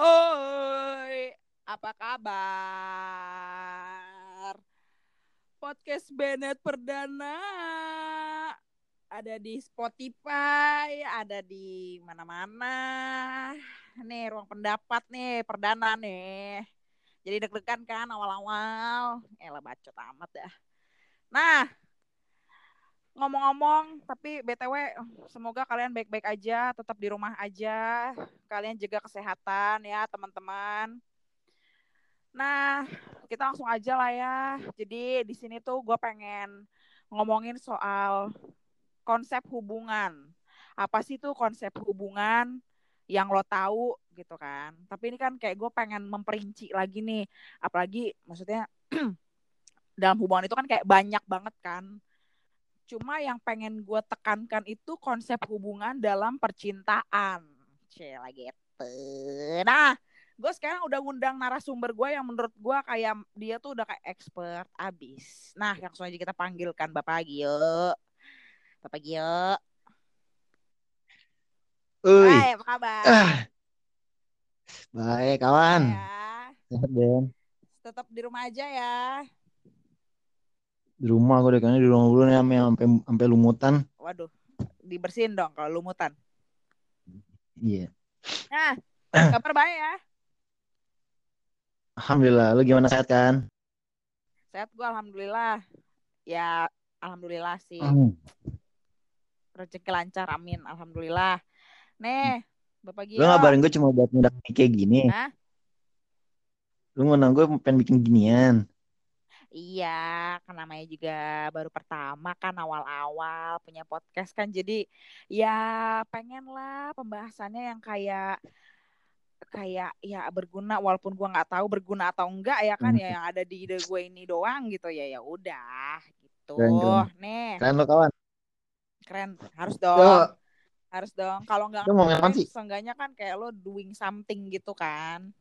Oi, apa kabar? Podcast Bennett Perdana ada di Spotify, ada di mana-mana. Nih ruang pendapat nih, perdana nih. Jadi deg-degan kan awal-awal. Elah bacot amat dah. Nah, ngomong-ngomong, tapi BTW semoga kalian baik-baik aja, tetap di rumah aja. Kalian jaga kesehatan ya, teman-teman. Nah, kita langsung aja lah ya. Jadi di sini tuh gue pengen ngomongin soal konsep hubungan. Apa sih tuh konsep hubungan yang lo tahu gitu kan? Tapi ini kan kayak gue pengen memperinci lagi nih. Apalagi maksudnya dalam hubungan itu kan kayak banyak banget kan. Cuma yang pengen gue tekankan itu konsep hubungan dalam percintaan. Cila gitu. Nah, gue sekarang udah ngundang narasumber gue yang menurut gue kayak dia tuh udah kayak expert abis. Nah, langsung aja kita panggilkan Bapak Gio. Bapak Gio. Uy, Hai, apa kabar? ah, baik kawan. Ya, Sehat Ben. tetap di rumah aja ya. Di rumah gue deh kayaknya di rumah dulu nih sampai sampai sampai lumutan. Waduh, dibersihin dong kalau lumutan. Iya. Nah, kabar baik ya. Alhamdulillah. Lu gimana sehat kan? Sehat gue alhamdulillah. Ya, alhamdulillah sih. Hmm. Rezeki lancar, amin. Alhamdulillah. Nih, Bapak Gio. Lu ngabarin gue cuma buat ngundang kayak gini. Hah? Lu ngundang gue pengen bikin ginian. Iya, kan namanya juga baru pertama kan awal-awal punya podcast kan. Jadi ya pengen lah pembahasannya yang kayak kayak ya berguna walaupun gua nggak tahu berguna atau enggak ya kan Hmm. ya yang ada di ide gue ini doang gitu ya ya udah gitu. Keren, keren. Nih, Keren lo kawan. keren. Harus dong. Harus dong. Kalau nggak lo mau ngapain keren, sih? seenggaknya kan kayak lo doing something gitu kan.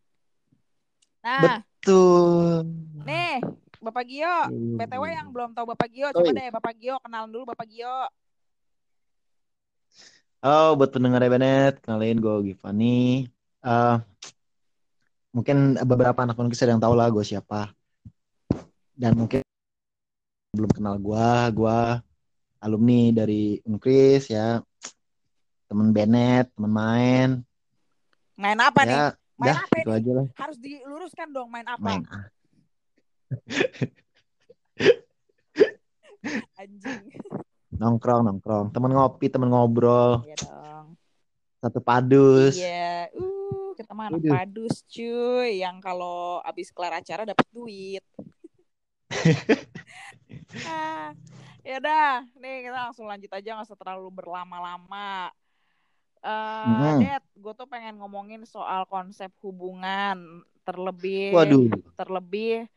Nah, Betul. nih Bapak Gio, BTW yang belum tahu Bapak Gio, coba Oi. deh Bapak Gio kenalan dulu Bapak Gio. Oh, buat pendengar Bennett, kenalin gue Givani. Eh, mungkin beberapa anak mungkin sedang tahu lah gue siapa. Dan mungkin belum kenal gue, gue alumni dari Unkris ya, temen Bennett, temen main. Main apa nih? Ya, Main dah apa itu nih? aja lah. Harus diluruskan dong main apa? Main. Anjing. nongkrong, nongkrong. Temen ngopi, temen ngobrol, Iya dong. satu padus. Iya. Uh, kita mah anak Waduh. padus cuy. Yang kalau abis kelar acara dapat duit. ah, ya dah. Nih kita langsung lanjut aja nggak usah terlalu berlama-lama. Eh, Mhm. Det, gue tuh pengen ngomongin soal konsep hubungan terlebih Waduh, terlebih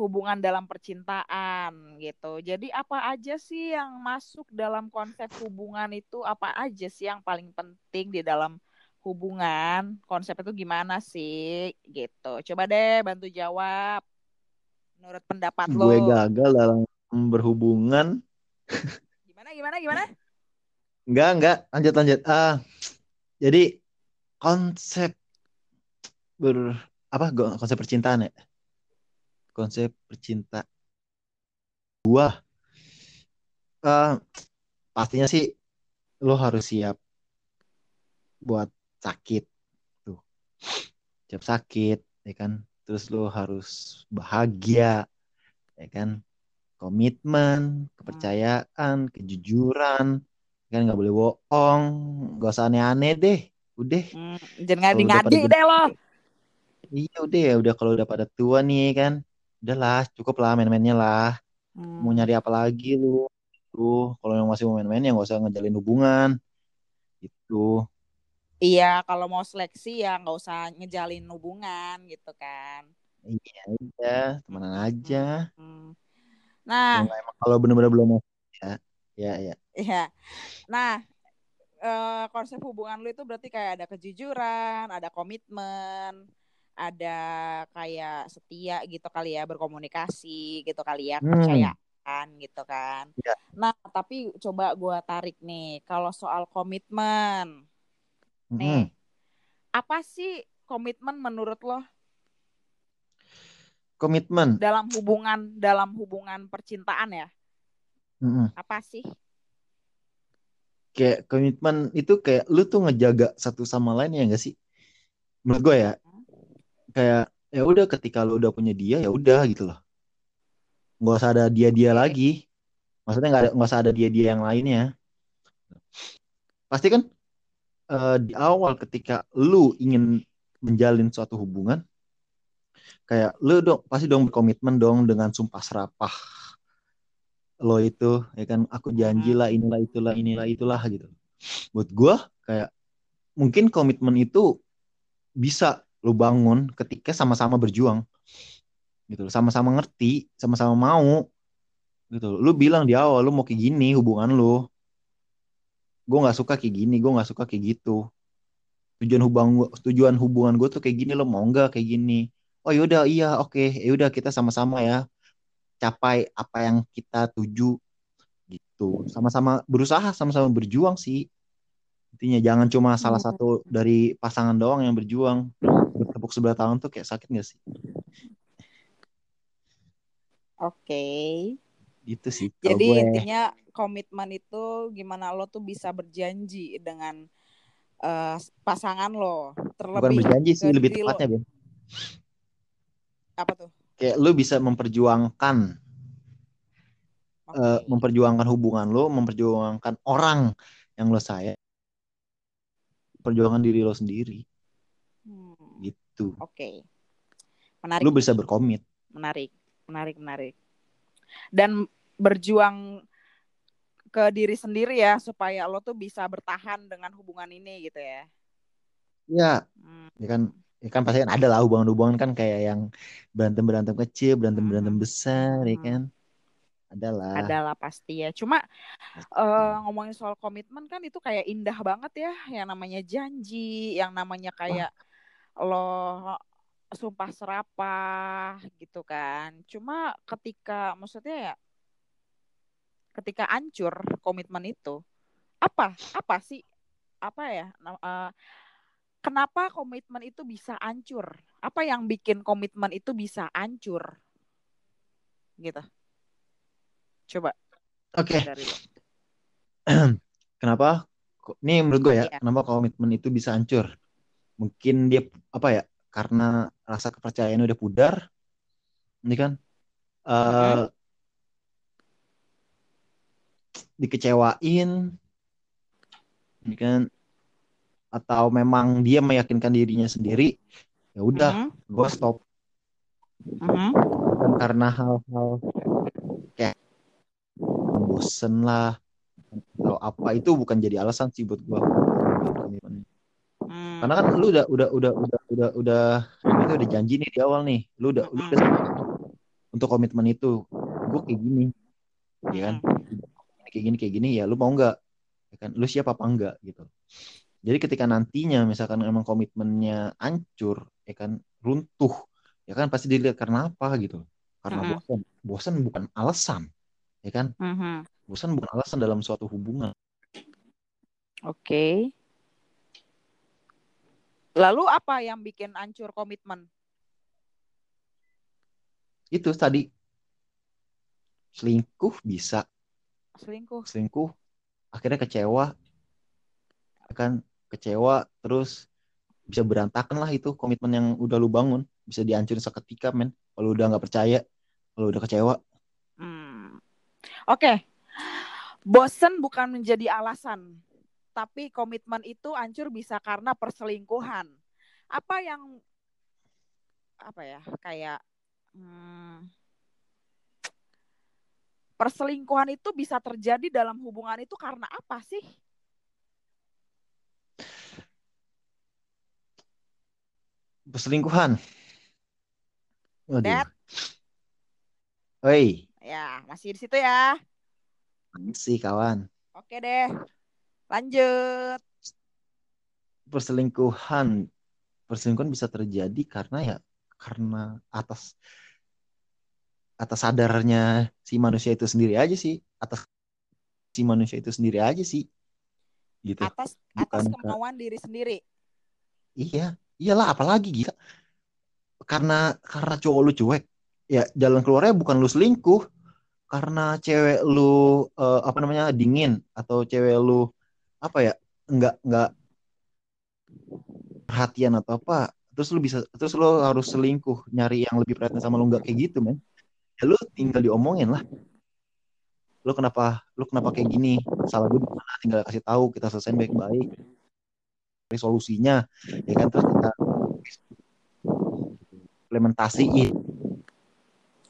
hubungan dalam percintaan gitu. Jadi apa aja sih yang masuk dalam konsep hubungan itu? Apa aja sih yang paling penting di dalam hubungan? Konsep itu gimana sih? Gitu. Coba deh bantu jawab. Menurut pendapat lo. gue gagal dalam berhubungan. Gimana gimana gimana? Enggak, enggak. Lanjut, lanjut. Ah, jadi konsep ber apa konsep percintaan ya? Konsep percintaan. Gua eh pastinya sih lo harus siap buat sakit tuh. Siap sakit, ya kan? Terus lo harus bahagia, ya kan? Komitmen, kepercayaan, kejujuran, kan nggak boleh bohong, gak usah aneh-aneh deh. Udah, Hmm, jangan ngadi-ngadi deh lo. Iya udah ya udah kalau udah pada tua nih kan udahlah cukup lah main-mainnya lah. Hmm. mau nyari apa lagi lu? Tuh kalau yang masih mau main-main ya nggak usah ngejalin hubungan. Gitu. Iya, kalau mau seleksi ya nggak usah ngejalin hubungan gitu kan. iya udah temenan aja. Hmm. Nah, emang kalau bener-bener belum mau ya ya ya. Iya. Nah, eh, konsep hubungan lu itu berarti kayak ada kejujuran, ada komitmen, ada kayak setia gitu kali ya, berkomunikasi gitu kali ya, Hmm. kepercayaan gitu kan. Ya. Nah, tapi coba gua tarik nih, kalau soal komitmen, Mm-mm. nih, apa sih komitmen menurut lo Komitmen. dalam hubungan dalam hubungan percintaan ya? Mm-mm. Apa sih? Kayak komitmen itu kayak lu tuh ngejaga satu sama lain ya enggak sih? Menurut gue ya. Kayak ya udah ketika lu udah punya dia ya udah gitu loh. Nggak usah ada dia-dia lagi. Maksudnya nggak ada nggak usah ada dia-dia yang lainnya. Pasti kan eh, di awal ketika lu ingin menjalin suatu hubungan kayak lu dong pasti dong berkomitmen dong dengan sumpah serapah lo itu ya kan aku janji lah inilah itulah inilah itulah gitu buat gua kayak mungkin komitmen itu bisa lu bangun ketika sama-sama berjuang. Gitu loh. sama-sama ngerti sama-sama mau. Gitu loh. lu bilang di awal lu mau kayak gini hubungan lu. Gue nggak suka kayak gini gue nggak suka kayak gitu. Tujuan hubungan tujuan hubungan gue tuh kayak gini lo mau nggak kayak gini? Oh yaudah iya oke yaudah kita sama-sama ya. Capai apa yang kita tuju. Gitu. Sama-sama berusaha sama-sama berjuang sih. Intinya jangan cuma salah satu dari pasangan doang yang berjuang sebelah tangan tuh kayak sakit gak sih Oke. gitu sih Jadi gue intinya komitmen itu gimana lo tuh bisa berjanji dengan eh, pasangan lo bukan terlebih berjanji sih lebih lo. tepatnya Ben apa tuh? kayak lu bisa memperjuangkan Oke. eh, memperjuangkan hubungan lu memperjuangkan orang yang lo sayang perjuangan diri lo sendiri gitu. Oke. Menarik. lu bisa berkomit. Menarik. Menarik menarik. Dan berjuang ke diri sendiri ya supaya lo tuh bisa bertahan dengan hubungan ini gitu ya. Ya Hmm. ya kan ya kan pasti kan ada lah hubungan-hubungan kan kayak yang berantem berantem kecil berantem berantem Hmm. besar ya Hmm. kan? Ada lah. Adalah pasti ya. Cuma eh, ngomongin soal komitmen kan itu kayak indah banget ya yang namanya janji yang namanya kayak lo sumpah serapah gitu kan. Cuma ketika maksudnya ya ketika hancur komitmen itu apa apa sih apa ya eh, kenapa komitmen itu bisa hancur apa yang bikin komitmen itu bisa hancur gitu. Coba oke. lo. Kenapa? Ini menurut gue ya Iya. kenapa komitmen itu bisa hancur mungkin dia apa ya karena rasa kepercayaan udah pudar ini kan eh dikecewain ini kan atau memang dia meyakinkan dirinya sendiri ya udah Mhm, gue stop. Mhm. dan karena hal-hal kayak bosen lah atau apa itu bukan jadi alasan sih buat gue Hmm. karena kan lu udah udah udah udah udah udah itu udah janji nih di awal nih. Lu udah lu udah untuk komitmen itu. Gue kayak gini ya kan? Kayak gini kayak gini ya lu mau nggak? Ya kan? Lu siap apa enggak gitu. Jadi ketika nantinya misalkan emang komitmennya hancur ya kan? Runtuh ya kan? Pasti dilihat karena apa gitu. Karena Mm-mm. bosan bosan bukan alasan ya kan? Mhm. bosan bukan alasan dalam suatu hubungan. Oke. Lalu apa yang bikin hancur komitmen? itu tadi selingkuh bisa Selingkuh. selingkuh akhirnya kecewa ya kan kecewa terus bisa berantakan lah itu komitmen yang udah lu bangun bisa dihancurin seketika men kalau udah nggak percaya kalau udah kecewa Hmm. Oke. Bosen bukan menjadi alasan, tapi komitmen itu hancur bisa karena perselingkuhan. Apa yang apa ya kayak hmm, perselingkuhan itu bisa terjadi dalam hubungan itu karena apa sih? perselingkuhan waduh Dad, Oi, ya masih di situ ya. sih kawan Oke deh, lanjut. perselingkuhan. Perselingkuhan bisa terjadi karena ya karena atas atas sadarnya si manusia itu sendiri aja sih. Atas si manusia itu sendiri aja sih. Gitu. Atas atas Bukan ke- kemauan diri sendiri. iya. Iyalah apalagi gitu. Karena karena cowok lu cuek. Ya jalan keluarnya bukan lu selingkuh. Karena cewek lu uh, apa namanya dingin. Atau cewek lu apa ya nggak nggak perhatian atau apa terus lu bisa terus lu harus selingkuh nyari yang lebih perhatian sama lu nggak kayak gitu men. Ya lu tinggal diomongin lah. Lu kenapa lu kenapa kayak gini? Salah gue di mana tinggal kasih tahu kita selesaiin baik-baik. Solusinya ya kan? Terus kita implementasiin.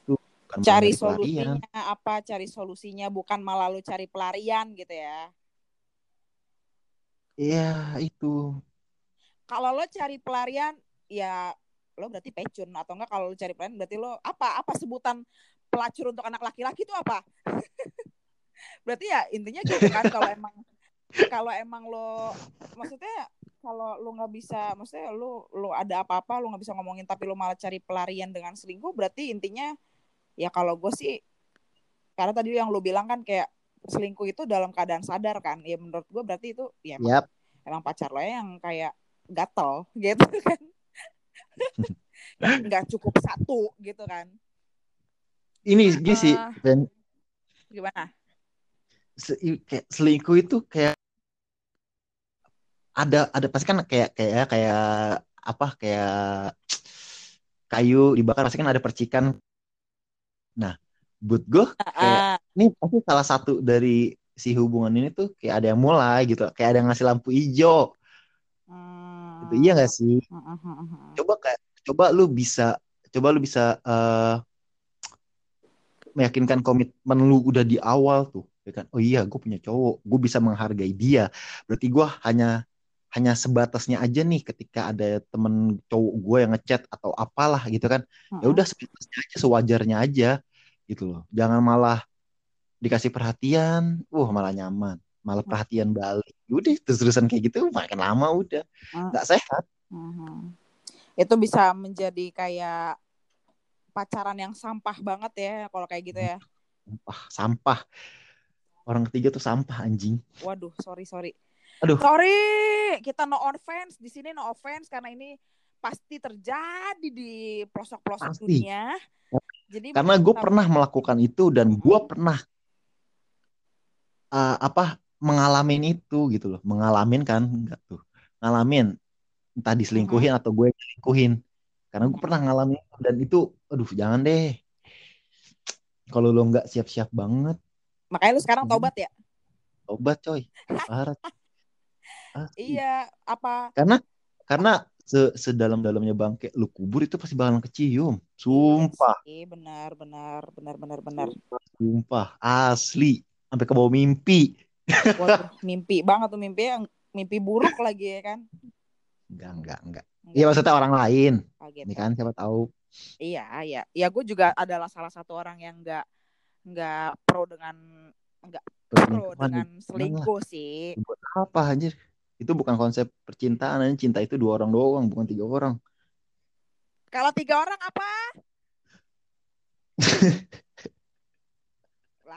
Bukan cari solusinya pelarian. apa? Cari solusinya bukan malah lu cari pelarian gitu ya iya itu. Kalau lo cari pelarian ya lo berarti pecun. Atau enggak kalau lo cari pelarian berarti lo apa apa sebutan pelacur untuk anak laki-laki itu apa? Berarti ya intinya gitu kan kalau emang kalau emang lo maksudnya kalau lo nggak bisa maksudnya lo lo ada apa-apa lo nggak bisa ngomongin tapi lo malah cari pelarian dengan selingkuh berarti intinya ya kalau gue sih karena tadi yang lu bilang kan kayak selingkuh itu dalam keadaan sadar kan. Ya menurut gue berarti itu ya emang, yep. emang pacar lo yang kayak gatel gitu kan. Nggak cukup satu gitu kan. Ini gini sih uh, dan gimana? Kayak selingkuh itu kayak ada ada pasti kan kayak kayak kayak apa kayak kayu dibakar pasti kan ada percikan. Nah, buat gue kayak uh, ini pasti salah satu dari si hubungan ini tuh kayak ada yang mulai gitu, kayak ada yang ngasih lampu hijau. Hmm. Gitu, iya gak sih? Uh, uh, uh, coba kayak coba lu bisa coba lu bisa uh, meyakinkan komitmen lu udah di awal tuh ya kan oh iya gue punya cowok gue bisa menghargai dia berarti gue hanya hanya sebatasnya aja nih ketika ada temen cowok gue yang ngechat atau apalah gitu kan ya udah sebatasnya aja sewajarnya aja gitu loh jangan malah dikasih perhatian uh malah nyaman malah perhatian balik. Udah terus-terusan kayak gitu makin lama udah nggak uh-huh. sehat. Uh-huh. itu bisa menjadi kayak pacaran yang sampah banget ya kalau kayak gitu ya. Sampah sampah. Orang ketiga tuh sampah anjing. Waduh sorry sorry. Aduh. Sorry, kita no offense di sini no offense karena ini pasti terjadi di pelosok-pelosok dunia. Jadi karena gue pernah melakukan itu dan gue pernah uh, apa mengalamin itu gitu loh, mengalamin kan enggak tuh, ngalamin entah diselingkuhin atau gue selingkuhin. Karena gue pernah ngalamin dan itu, aduh jangan deh. Kalau lo nggak siap-siap banget. Makanya lu sekarang tobat ya? Tobat coy, parah. Asli. Iya, apa? Karena karena se sedalam-dalamnya bangke lu kubur itu pasti bakalan kecium. Sumpah. Iya, benar, benar, benar, benar, benar. Sumpah, asli. Sampai ke bawah mimpi. Waduh, mimpi banget tuh mimpi yang mimpi buruk lagi ya kan? Enggak, enggak, enggak. Iya maksudnya orang lain. Gitu. Ini kan siapa tahu. Iya, iya. Ya gue juga adalah salah satu orang yang enggak enggak pro dengan enggak pro dengan selingkuh sih. Apa anjir? itu bukan konsep percintaan cinta itu dua orang doang bukan tiga orang kalau tiga orang apa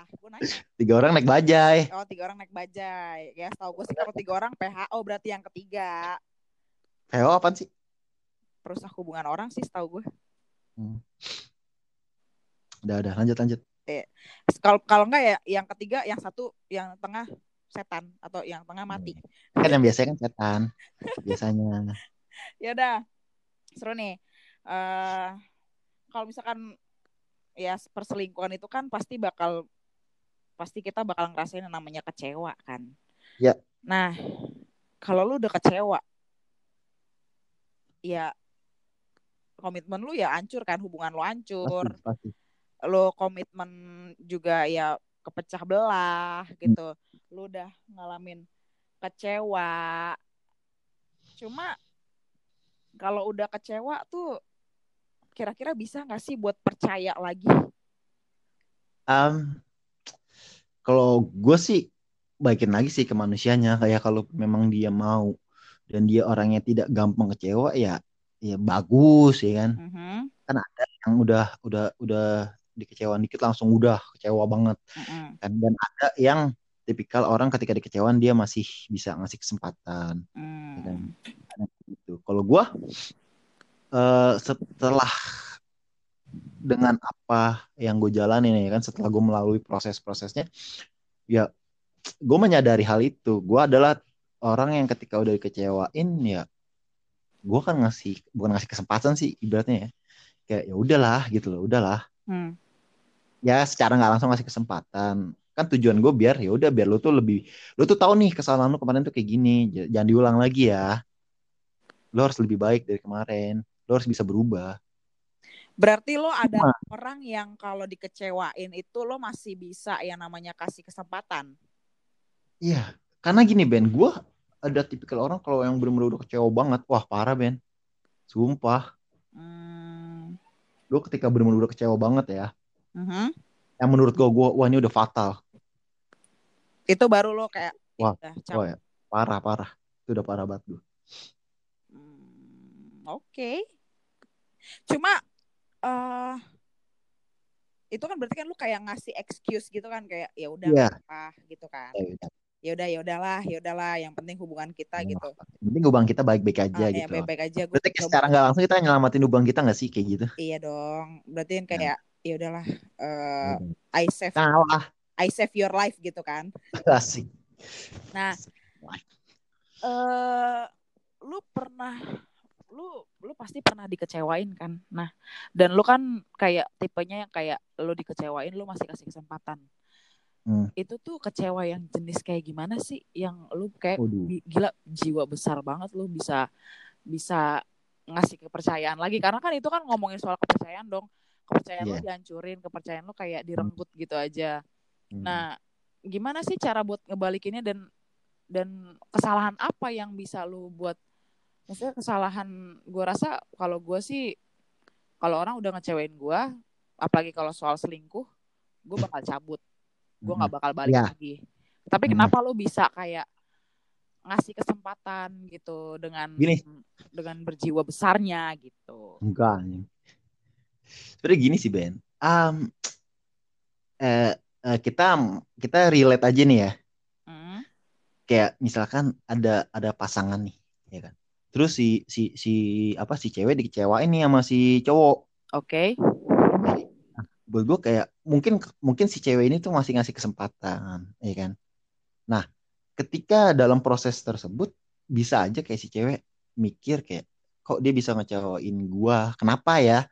lah gue nanya. Tiga orang naik bajai. Oh tiga orang naik bajai. Ya tahu gue sih kalau tiga orang PHO berarti yang ketiga. PHO apa sih? Perusahaan hubungan orang sih tahu gue hmm. udah udah lanjut lanjut. Eh, kalau kalau enggak ya yang ketiga yang satu yang tengah setan atau yang tengah mati. Kan yang biasanya kan setan biasanya. ya udah seru nih. Uh, kalau misalkan ya perselingkuhan itu kan pasti bakal pasti kita bakal ngerasain yang namanya kecewa kan. Ya. Nah, kalau lu udah kecewa, ya komitmen lu ya hancur kan, hubungan lu hancur. Pasti, pasti. Lu komitmen juga ya kepecah belah gitu lu udah ngalamin kecewa cuma kalau udah kecewa tuh kira-kira bisa nggak sih buat percaya lagi um, kalau gue sih baikin lagi sih ke manusianya. Kayak kalau memang dia mau dan dia orangnya tidak gampang kecewa ya ya bagus ya kan? Mm -hmm. kan ada yang udah udah udah dikecewain dikit langsung udah kecewa banget. Mm -hmm. kan? Dan ada yang tipikal orang ketika dikecewain dia masih bisa ngasih kesempatan. Ya kan? gitu. Kalau gue uh, setelah dengan apa yang gue jalanin ya kan setelah gue melalui proses-prosesnya ya gue menyadari hal itu. Gue adalah orang yang ketika udah dikecewain ya gue kan ngasih bukan ngasih kesempatan sih ibaratnya ya. Kayak ya udahlah gitu loh udahlah. Hmm. ya secara nggak langsung ngasih kesempatan. Kan tujuan gue biar ya udah biar lo tuh lebih lo tuh tahu nih kesalahan lo kemarin tuh kayak gini. Jangan diulang lagi ya. Lo harus lebih baik dari kemarin. Lo harus bisa berubah Berarti lo ada Cuma. orang yang kalau dikecewain itu lo masih bisa yang namanya kasih kesempatan. Iya, karena gini Ben, gue ada tipikal orang kalau yang benar-benar udah kecewa banget, wah parah Ben, sumpah. Hmm. Gue ketika benar-benar udah kecewa banget ya, uh-huh. yang menurut gue, gue wah ini udah fatal. Itu baru lo kayak, wah, wah ya, parah parah, itu udah parah banget gue. Hmm, Oke, okay. cuma uh, itu kan berarti kan lu kayak ngasih excuse gitu kan kayak ya udah yeah. apa gitu kan. Ya udah. Ya udahlah ya udahlah yang penting hubungan kita gitu. yang penting hubungan kita baik-baik aja ah, gitu. ya, baik-baik aja. Berarti coba... secara nggak langsung kita nyelamatin hubungan kita nggak sih kayak gitu? Iya dong. Berarti kan kayak ya udahlah uh, I save nah, I save your life gitu kan. Asik. Nah uh, lu pernah lu lu pasti pernah dikecewain kan nah dan lu kan kayak tipenya yang kayak lu dikecewain lu masih kasih kesempatan hmm. itu tuh kecewa yang jenis kayak gimana sih yang lu kayak Aduh. gila jiwa besar banget lu bisa bisa ngasih kepercayaan lagi karena kan itu kan ngomongin soal kepercayaan dong kepercayaan yeah. lu dihancurin kepercayaan lu kayak direnggut hmm. gitu aja hmm. nah gimana sih cara buat ngebalikinnya dan dan kesalahan apa yang bisa lu buat maksudnya kesalahan gue rasa kalau gue sih kalau orang udah ngecewain gue apalagi kalau soal selingkuh gue bakal cabut. Gue nggak bakal balik yeah. lagi. Tapi kenapa lo bisa kayak ngasih kesempatan gitu dengan gini. dengan berjiwa besarnya gitu? Enggak sebenarnya gini sih Ben. Um, eh, eh, kita kita relate aja nih ya. Mm. kayak misalkan ada ada pasangan nih ya kan terus si si si apa si cewek dikecewain nih sama si cowok. Oke. Okay. nah, buat gue kayak mungkin mungkin si cewek ini tuh masih ngasih kesempatan ya kan? Nah ketika dalam proses tersebut bisa aja kayak si cewek mikir kayak kok dia bisa ngecewain gue kenapa ya?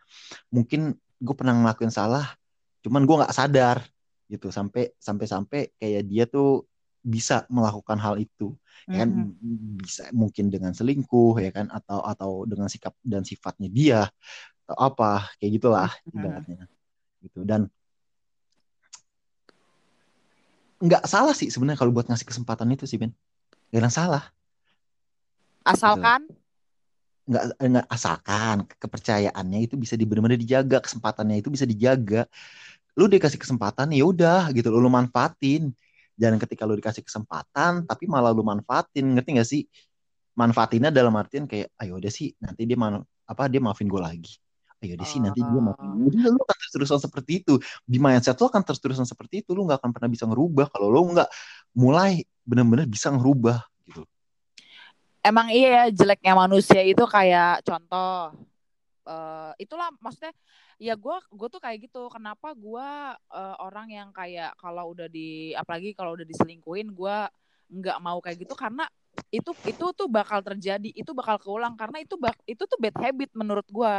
Mungkin gue pernah ngelakuin salah cuman gue nggak sadar gitu. Sampai sampai sampai kayak dia tuh bisa melakukan hal itu ya kan? Mm-hmm. bisa mungkin dengan selingkuh ya kan? Atau atau dengan sikap dan sifatnya dia atau apa kayak gitulah mm-hmm. ibaratnya gitu. Dan nggak salah sih sebenarnya kalau buat ngasih kesempatan itu sih Ben. Nggak salah. Asalkan? Gitu. nggak nggak asalkan kepercayaannya itu bisa benar-benar dijaga kesempatannya itu bisa dijaga. Lu dikasih kesempatan ya udah gitu. Lu manfaatin jangan ketika lu dikasih kesempatan tapi malah lu manfaatin. Ngerti gak sih? Manfaatinnya dalam artian kayak ayo udah sih nanti dia man apa dia maafin gue lagi. Ayo deh sih nanti dia maafin gue udah lu akan terus-terusan seperti itu. Di mindset lu akan terus-terusan seperti itu lu nggak akan pernah bisa ngerubah. Kalau lu nggak mulai benar-benar bisa ngerubah gitu. Emang iya ya jeleknya manusia itu kayak contoh uh, itulah maksudnya ya gue gue tuh kayak gitu. Kenapa gue uh, orang yang kayak kalau udah di apalagi kalau udah diselingkuin gue nggak mau kayak gitu. Karena itu itu tuh bakal terjadi itu bakal keulang. Karena itu bak itu tuh bad habit menurut gue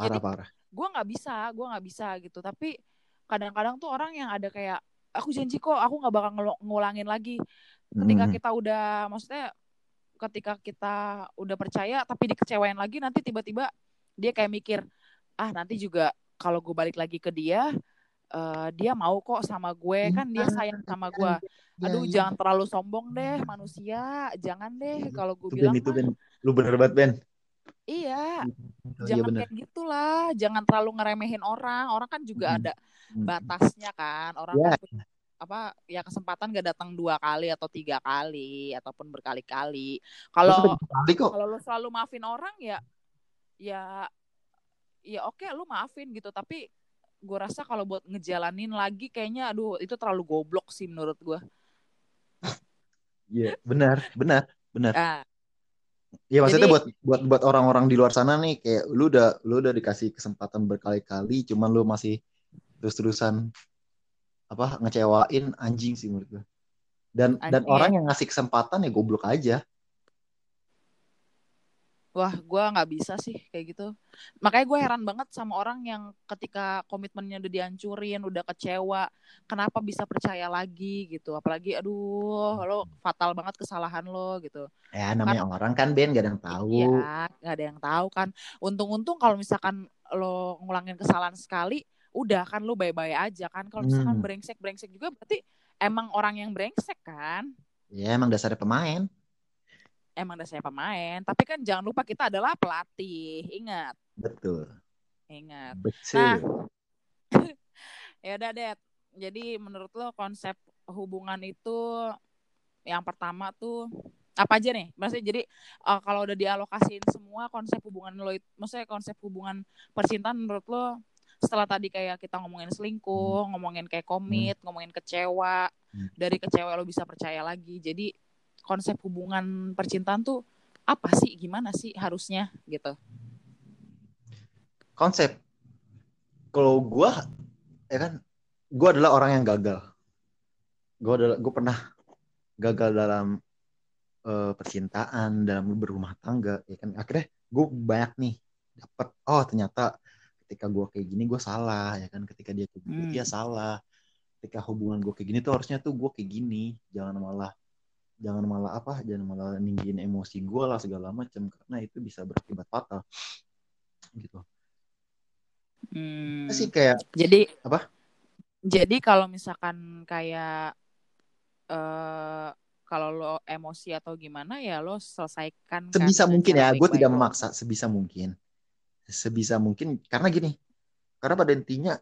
jadi parah. gue nggak bisa gue nggak bisa gitu. Tapi kadang-kadang tuh orang yang ada kayak aku janji kok aku nggak bakal ngulangin lagi. Ketika hmm. kita udah maksudnya ketika kita udah percaya tapi dikecewain lagi nanti tiba-tiba dia kayak mikir ah nanti juga kalau gue balik lagi ke dia uh, dia mau kok sama gue kan dia sayang sama gue iya, aduh ya, jangan terlalu sombong deh manusia. Jangan deh kalau gue bilang ben, itu ben lu bener banget Ben. Iya. Oh, jangan iya kayak gitulah. Jangan terlalu ngeremehin orang. Orang kan juga hmm. ada batasnya kan. Orang yeah. kan apa ya kesempatan gak datang dua kali atau tiga kali ataupun berkali-kali. Kalau kalau lu selalu maafin orang ya ya ya oke lu maafin gitu tapi gue rasa kalau buat ngejalanin lagi kayaknya aduh itu terlalu goblok sih menurut gue Iya, yeah, benar, benar, benar. Nah, Iya maksudnya Jadi- buat buat buat orang-orang di luar sana nih kayak lu udah lu udah dikasih kesempatan berkali-kali cuman lu masih terus-terusan apa ngecewain anjing sih menurut gue. Dan dan Anjing orang yang ngasih kesempatan ya goblok aja. Wah, gue nggak bisa sih kayak gitu. Makanya gue heran banget sama orang yang ketika komitmennya udah dihancurin, udah kecewa, kenapa bisa percaya lagi gitu. Apalagi, aduh, lo fatal banget kesalahan lo gitu. Ya namanya orang kan Ben gak ada yang tahu. Iya, nggak ada yang tahu kan. Untung-untung kalau misalkan lo ngulangin kesalahan sekali, udah kan lo bye-bye aja kan. Kalau misalkan Hmm. brengsek-brengsek juga berarti emang orang yang brengsek kan. Ya emang dasarnya pemain. Emang dasarnya pemain. Tapi kan jangan lupa kita adalah pelatih. Ingat, Betul. ingat. Betul. Nah, ya udah Det. Jadi menurut lo konsep hubungan itu yang pertama tuh apa aja nih? Maksudnya jadi eh, kalau udah dialokasiin semua konsep hubungan lo, maksudnya konsep hubungan percintaan menurut lo setelah tadi kayak kita ngomongin selingkuh, ngomongin kayak komit, ngomongin kecewa, Hmm. dari kecewa lo bisa percaya lagi. Jadi konsep hubungan percintaan tuh apa sih? Gimana sih harusnya gitu? Konsep. Kalau gua ya kan gua adalah orang yang gagal. Gua adalah gua pernah gagal dalam eh, percintaan, dalam berumah tangga ya kan. Akhirnya gue banyak nih dapat oh ternyata ketika gua kayak gini gue salah ya kan ketika dia kayak gini Hmm. dia salah ketika hubungan gue kayak gini tuh harusnya tuh gue kayak gini jangan malah jangan malah apa jangan malah ninggiin emosi gue lah segala macam karena itu bisa berakibat fatal gitu Hmm. sih kayak Jadi Apa? Jadi kalau misalkan kayak eh kalau lo emosi atau gimana ya lo selesaikan kan sebisa dengan mungkin ya gue tidak lo. memaksa sebisa mungkin sebisa mungkin karena gini karena pada intinya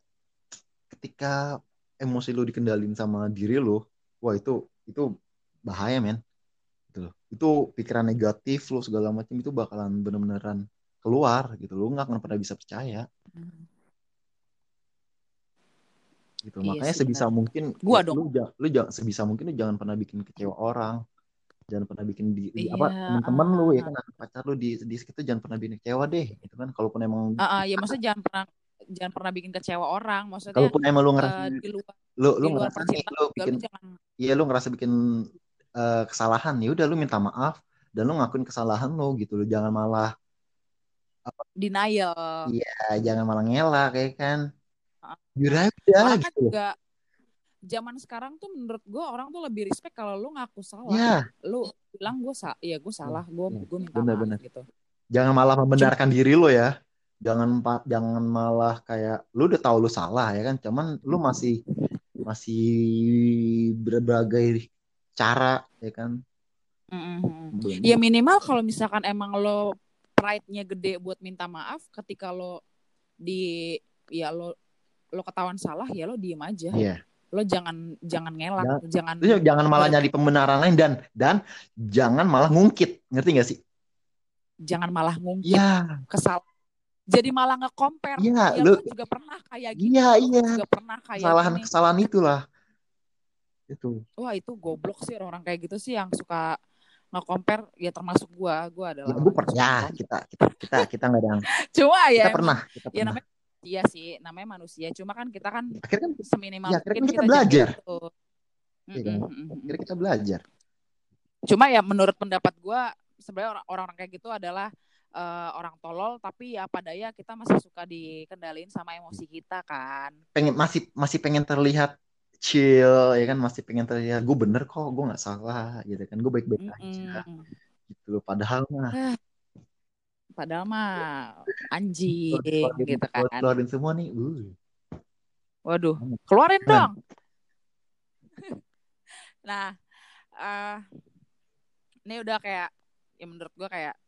ketika emosi lo dikendalin sama diri lo wah itu itu bahaya men gitu loh. itu pikiran negatif lo segala macam itu bakalan bener-beneran keluar gitu lo nggak akan pernah bisa percaya Hmm. gitu Iya makanya sih, sebisa benar. mungkin Gua dong. lu jangan lu jangan sebisa mungkin lu jangan pernah bikin kecewa orang jangan pernah bikin di, di- apa Iya, teman-teman lu ya ah. kan pacar lu di di sekitar jangan pernah bikin kecewa deh gitu kan kalaupun emang Ah, ah, ya maksudnya jangan pernah jangan pernah bikin kecewa orang. Maksudnya kalaupun emang lu ngerasa eh, di luar lu lu ngerasa nih lu bikin iya lu ngerasa bikin eh, kesalahan ya udah lu minta maaf dan lu ngakuin kesalahan lu gitu lu jangan malah denial. ya jangan malah ngelak ya kan jujur aja kan gitu juga zaman sekarang tuh menurut gue orang tuh lebih respect kalau lu ngaku salah. ya Lu bilang gue sa ya gue salah, gue Iya, gue minta benar, maaf benar. gitu. jangan malah membenarkan diri lo ya jangan jangan malah kayak lu udah tahu lu salah ya kan cuman lu masih masih berbagai cara ya kan. Belum- Ya minimal kalau misalkan emang lo pride-nya gede buat minta maaf ketika lo di ya lo lo ketahuan salah ya lo diem aja. Iya. Lo jangan jangan ngelak, jangan Lu jangan malah nyari pembenaran lain dan dan jangan malah ngungkit ngerti gak sih jangan malah ngungkit Iya kesal. Jadi malah nge-compare. Iya, ya lo juga pernah kayak. Iya, lo iya. juga pernah kayak kesalahan gini. kesalahan itulah itu Wah, itu goblok sih orang-orang kayak gitu sih yang suka nge-compare ya termasuk gua. Gua adalah ya, pernah ya kita kita kita kita nggak ada yang Cuma ya kita pernah kita ya pernah namanya iya sih, namanya manusia. Cuma kan kita kan akhirnya kan seminimal Ya, akhirnya mungkin kan kita kita belajar. gitu. Iya kan? Akhirnya kita belajar Cuma ya menurut pendapat gue sebenarnya orang- orang-orang kayak gitu adalah eh, orang tolol tapi ya apa daya kita masih suka dikendalin sama emosi kita kan. pengen masih masih pengen terlihat chill ya kan masih pengen terlihat gue bener kok gue nggak salah gitu kan gue baik baik aja Mm-mm. gitu loh padahal mah Padahal mah anjing keluarin, gitu kan. keluarin semua nih uh. Waduh, keluarin Keren. dong. nah, eh ini udah kayak ya menurut gue kayak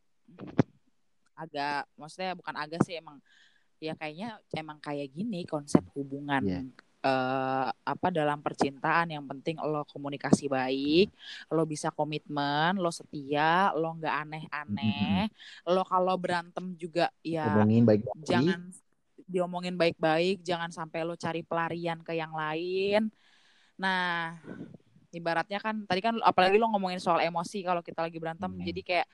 agak maksudnya bukan agak sih emang ya kayaknya emang kayak gini konsep hubungan Iya. Eh, apa dalam percintaan yang penting lo komunikasi baik lo bisa komitmen lo setia lo nggak aneh-aneh. Lo kalau berantem juga ya ngomongin baik jangan diomongin baik-baik, jangan sampai lo cari pelarian ke yang lain. Nah, ibaratnya kan tadi kan apalagi lo ngomongin soal emosi kalau kita lagi berantem, Hmm. jadi kayak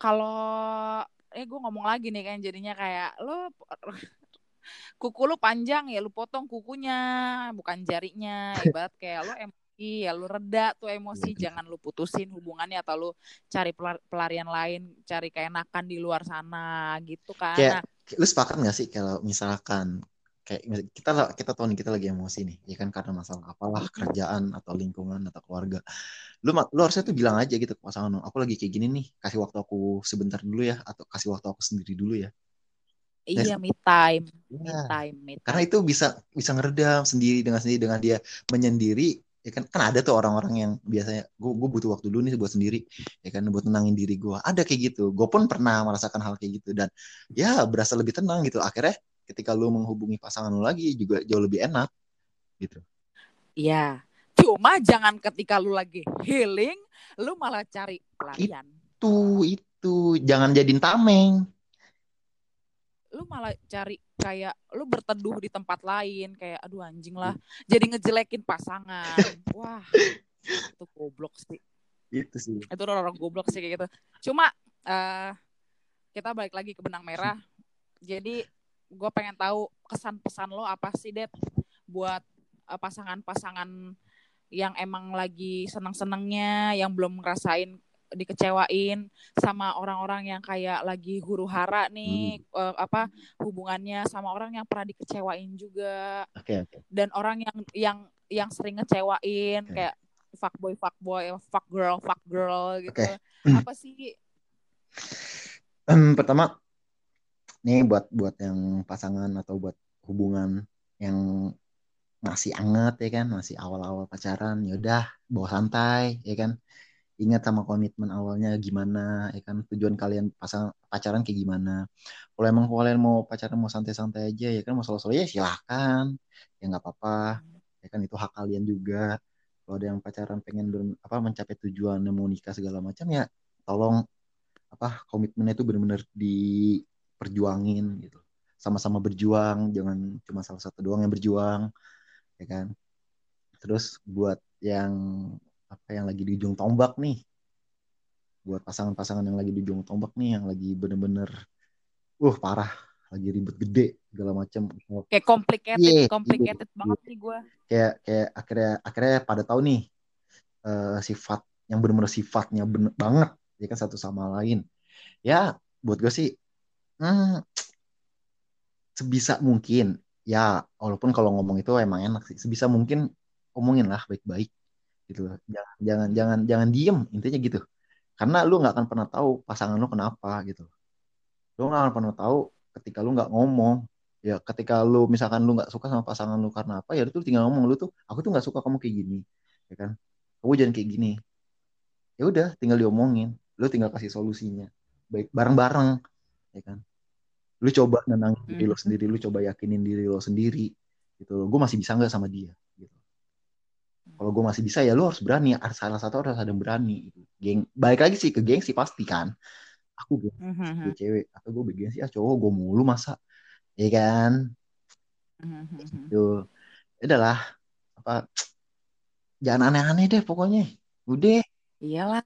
kalau eh gue ngomong lagi nih kan jadinya kayak lo kuku lu panjang ya lu potong kukunya bukan jarinya ibarat kayak lo emosi ya lu reda tuh emosi jangan lu putusin hubungannya atau lu cari pelarian lain cari keenakan di luar sana gitu kan. Kayak nah, lu sepakat gak sih kalau misalkan kayak kita kita tahu nih kita lagi emosi nih ya kan karena masalah apalah kerjaan atau lingkungan atau keluarga. Lu lu harusnya tuh bilang aja gitu ke pasangan aku lagi kayak gini nih kasih waktu aku sebentar dulu ya atau kasih waktu aku sendiri dulu ya Iya, me time. Ya. Me time, me time. Karena itu bisa bisa ngeredam sendiri dengan sendiri dengan dia menyendiri ya kan? Kan ada tuh orang-orang yang biasanya gue gue butuh waktu dulu nih buat sendiri ya kan? Buat tenangin diri gue ada kayak gitu. Gue pun pernah merasakan hal kayak gitu dan ya berasa lebih tenang gitu. Akhirnya ketika lu menghubungi pasangan lu lagi juga jauh lebih enak gitu. Iya. Cuma jangan ketika lu lagi healing lu malah cari pelarian. Itu itu. Jangan jadiin tameng lu malah cari kayak lu berteduh di tempat lain kayak aduh anjing lah. Jadi ngejelekin pasangan. Wah itu goblok sih. Itu sih. Itu orang, -orang goblok sih kayak gitu. Cuma uh, kita balik lagi ke benang merah. Jadi gue pengen tahu kesan pesan lo apa sih det buat uh, pasangan-pasangan yang emang lagi seneng-senengnya yang belum ngerasain dikecewain sama orang-orang yang kayak lagi huru hara nih hmm. uh, apa hubungannya sama orang yang pernah dikecewain juga okay, okay. dan orang yang yang yang sering ngecewain okay. kayak fuck boy fuck boy fuck girl fuck girl gitu okay. apa sih um, pertama nih buat buat yang pasangan atau buat hubungan yang masih anget ya kan masih awal-awal pacaran yaudah bawa santai ya kan ingat sama komitmen awalnya gimana ya kan? Tujuan kalian pasang pacaran kayak gimana? Kalau emang kalian mau pacaran mau santai-santai aja ya kan? Mau solo-solo ya silahkan ya nggak apa-apa. Ya kan? Itu hak kalian juga. Kalau ada yang pacaran pengen ber, apa mencapai tujuan mau nikah segala macam ya tolong apa komitmennya itu benar-benar diperjuangin gitu. Sama-sama berjuang jangan cuma salah satu doang yang berjuang ya kan? Terus buat yang apa yang lagi di ujung tombak nih. Buat pasangan-pasangan yang lagi di ujung tombak nih yang lagi bener-bener uh parah lagi ribet gede segala macam kayak complicated yeah, complicated yeah, banget yeah. nih gue kayak kayak akhirnya akhirnya pada tahu nih uh, sifat yang benar-benar sifatnya bener banget ya kan satu sama lain. Ya buat gue sih hmm, sebisa mungkin ya walaupun kalau ngomong itu emang enak sih sebisa mungkin omongin lah baik-baik gitu loh. Jangan jangan jangan jangan diem intinya gitu. Karena lu nggak akan pernah tahu pasangan lu kenapa gitu lu nggak akan pernah tahu ketika lu nggak ngomong. Ya ketika lu misalkan lu nggak suka sama pasangan lu karena apa ya lu tinggal ngomong lu tuh aku tuh nggak suka kamu kayak gini ya kan? Kamu jangan kayak gini. Ya udah tinggal diomongin. Lu tinggal kasih solusinya. Baik bareng-bareng ya kan? Lu coba nenangin diri lo hmm. sendiri lu coba yakinin diri lo sendiri gitu loh. Gue masih bisa nggak sama dia kalau gue masih bisa ya lu harus berani. Salah satu harus ada berani. Geng balik lagi sih ke gengsi pasti kan. Aku geng mm-hmm. gue cewek. Atau gue bergengsi ah cowok gue mulu masa. Ya kan? Mm-hmm. itu udahlah. Apa jangan aneh-aneh deh pokoknya. Udah. Iyalah.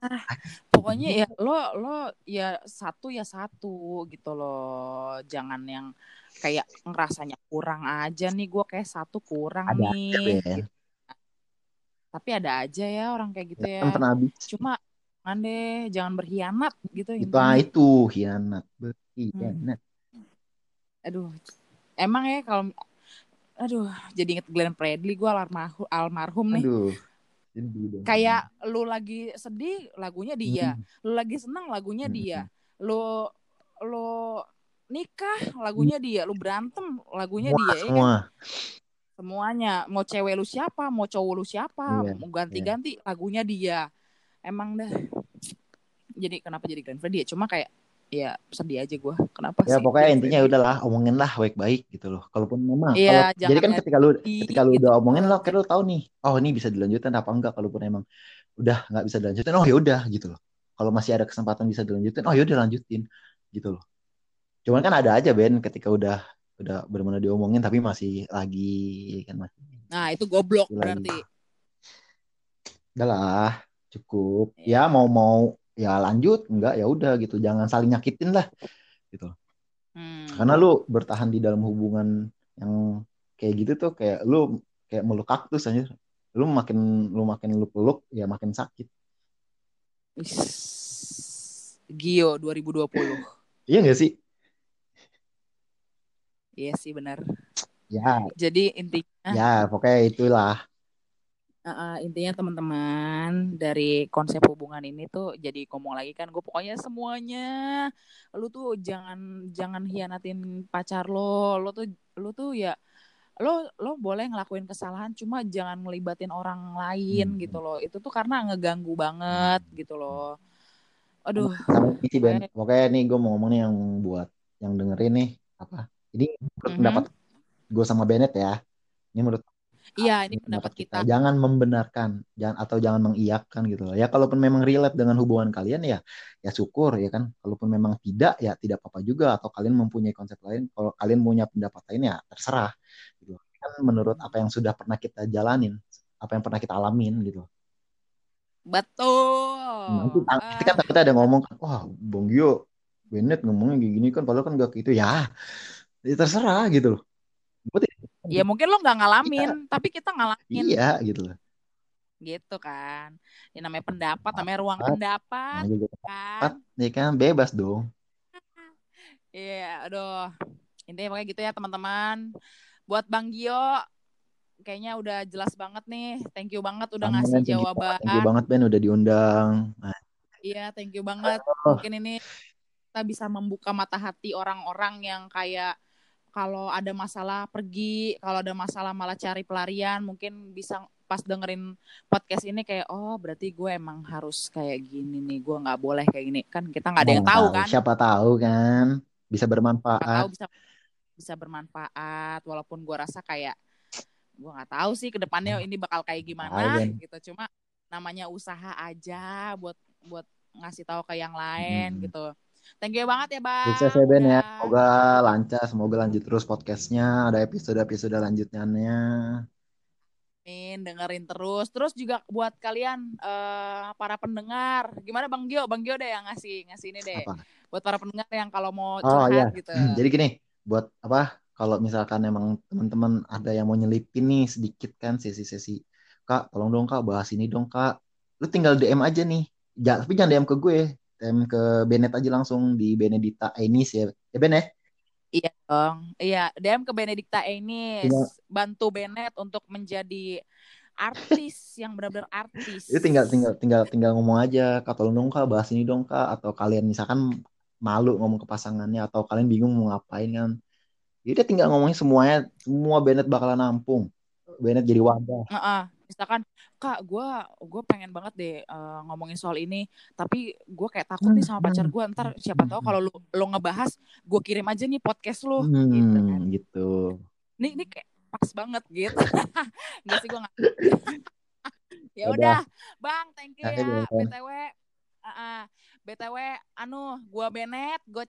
Pokoknya ya lo lo ya satu ya satu gitu loh. Jangan yang kayak ngerasanya kurang aja nih. Gue kayak satu kurang ada nih. Aja, tapi ada aja ya orang kayak gitu ya. pernah habis. Cuma jangan deh, jangan berkhianat gitu. Itu, ah, itu khianat, berkhianat. Hmm. Aduh, emang ya kalau aduh jadi inget Glenn Fredly gue almarhum almarhum nih. Aduh. Kayak lu lagi sedih lagunya dia, hmm. lu lagi senang lagunya hmm. dia, lu lu nikah lagunya dia, lu berantem lagunya Wah, dia ya semua. kan semuanya. Mau cewek lu siapa mau cowok lu siapa yeah, mau ganti-ganti yeah. lagunya dia. Emang dah. Jadi kenapa jadi Glenn Fredly ya cuma kayak ya sedih aja gue kenapa ya sih pokoknya intinya ya udahlah omongin lah baik-baik gitu loh. Kalaupun memang ya, kalau, jadi kan ketika lu ketika lu gitu. udah omongin lo kira lu tahu nih oh ini bisa dilanjutin apa enggak kalaupun emang udah nggak bisa dilanjutin oh ya udah gitu loh. Kalau masih ada kesempatan bisa dilanjutin oh ya udah lanjutin gitu loh. Cuman kan ada aja Ben ketika udah udah benar-benar diomongin tapi masih lagi kan masih nah itu goblok lagi. berarti udahlah cukup ya. ya mau mau ya lanjut enggak ya udah gitu jangan saling nyakitin lah gitu Hmm. karena lu bertahan di dalam hubungan yang kayak gitu tuh kayak lu kayak meluk kaktus aja lu makin lu makin lu peluk ya makin sakit. Gio 2020. iya gak sih Iya sih benar. ya. Jadi intinya ya pokoknya itulah. Uh, intinya teman-teman dari konsep hubungan ini tuh jadi ngomong lagi kan gue pokoknya semuanya lu tuh jangan jangan hianatin pacar lo. Lo tuh lu tuh ya lo lo boleh ngelakuin kesalahan cuma jangan ngelibatin orang lain Hmm. gitu loh. Itu tuh karena ngeganggu banget gitu loh. Aduh. Sama ini sih Ben. Pokoknya- pokoknya nih gue mau ngomong nih yang buat yang dengerin nih apa ini menurut Mhm. pendapat gue sama Bennett ya ini menurut iya ini pendapat kita. jangan membenarkan jangan atau jangan mengiyakan gitu loh. Ya kalaupun memang relate dengan hubungan kalian ya ya syukur ya kan? Kalaupun memang tidak ya tidak apa-apa juga. Atau kalian mempunyai konsep lain kalau kalian punya pendapat lain ya terserah gitu kan menurut apa yang sudah pernah kita jalanin apa yang pernah kita alamin gitu betul. Nanti Ah, nanti kan takutnya ada ngomong kan wah Bang Gio Bennett ngomongnya kayak gini kan padahal kan gak gitu. Ya ya terserah gitu loh. Ya mungkin lo nggak ngalamin tapi kita ngalamin. Iya gitu loh. Gitu kan. Ini namanya pendapat namanya ruang Pendapat. pendapat gitu. kan. ya kan bebas dong. Iya aduh. Intinya pokoknya gitu ya teman-teman. Buat Bang Gio kayaknya udah jelas banget nih. Thank you banget udah Amin, ngasih thank you jawaban Thank you banget Ben udah diundang. Nah, iya thank you banget. Oh. mungkin ini kita bisa membuka mata hati orang-orang yang kayak kalau ada masalah pergi kalau ada masalah malah cari pelarian mungkin bisa pas dengerin podcast ini kayak oh berarti gue emang harus kayak gini nih gue nggak boleh kayak gini kan kita nggak ada yang tahu kan Siapa tahu kan bisa Siapa bermanfaat. tahu bisa bisa bermanfaat walaupun gue rasa kayak gue nggak tahu sih ke depannya ini bakal kayak gimana Ben. gitu cuma namanya usaha aja buat buat ngasih tahu ke yang lain Hmm. gitu thank you banget ya bang Sukses ya Ben ya. Udah. Semoga lancar, semoga lanjut terus podcastnya. Ada episode-episode lanjutnya. Amin, dengerin terus. Terus juga buat kalian eh, para pendengar, gimana Bang Gio? Bang Gio deh yang ngasih ngasih ini deh. Apa? Buat para pendengar yang kalau mau Oh curhat iya. gitu. Jadi gini, buat apa? Kalau misalkan emang teman-teman ada yang mau nyelipin nih sedikit kan sesi-sesi, Kak, tolong dong Kak bahas ini dong Kak. Lu tinggal DM aja nih. Ja- tapi jangan DM ke gue, DM ke Bennett aja langsung di Benedita Enis ya. Ya Ben ya? Iya dong. Iya, DM ke Benedikta Enis. Tinggal- Bantu Benet untuk menjadi artis yang benar-benar artis. Itu tinggal tinggal tinggal tinggal ngomong aja, Kak tolong dong Kak bahas ini dong Kak atau kalian misalkan malu ngomong ke pasangannya atau kalian bingung mau ngapain kan. Jadi tinggal ngomongin semuanya, semua Bennett bakalan nampung. Bennett jadi wadah. Heeh. Misalkan, Kak, gue gue pengen banget deh eh, ngomongin soal ini, tapi gue kayak takut nih sama pacar gue. Ntar siapa tahu kalau lu lo ngebahas, gue kirim aja nih podcast lu, gitu kan. Hmm, gitu. Ini ini kayak pas banget gitu. Enggak sih gue nggak. ya Udah. Bang, thank you ya. BTW, ah, ah. BTW, anu, gue Benet, gue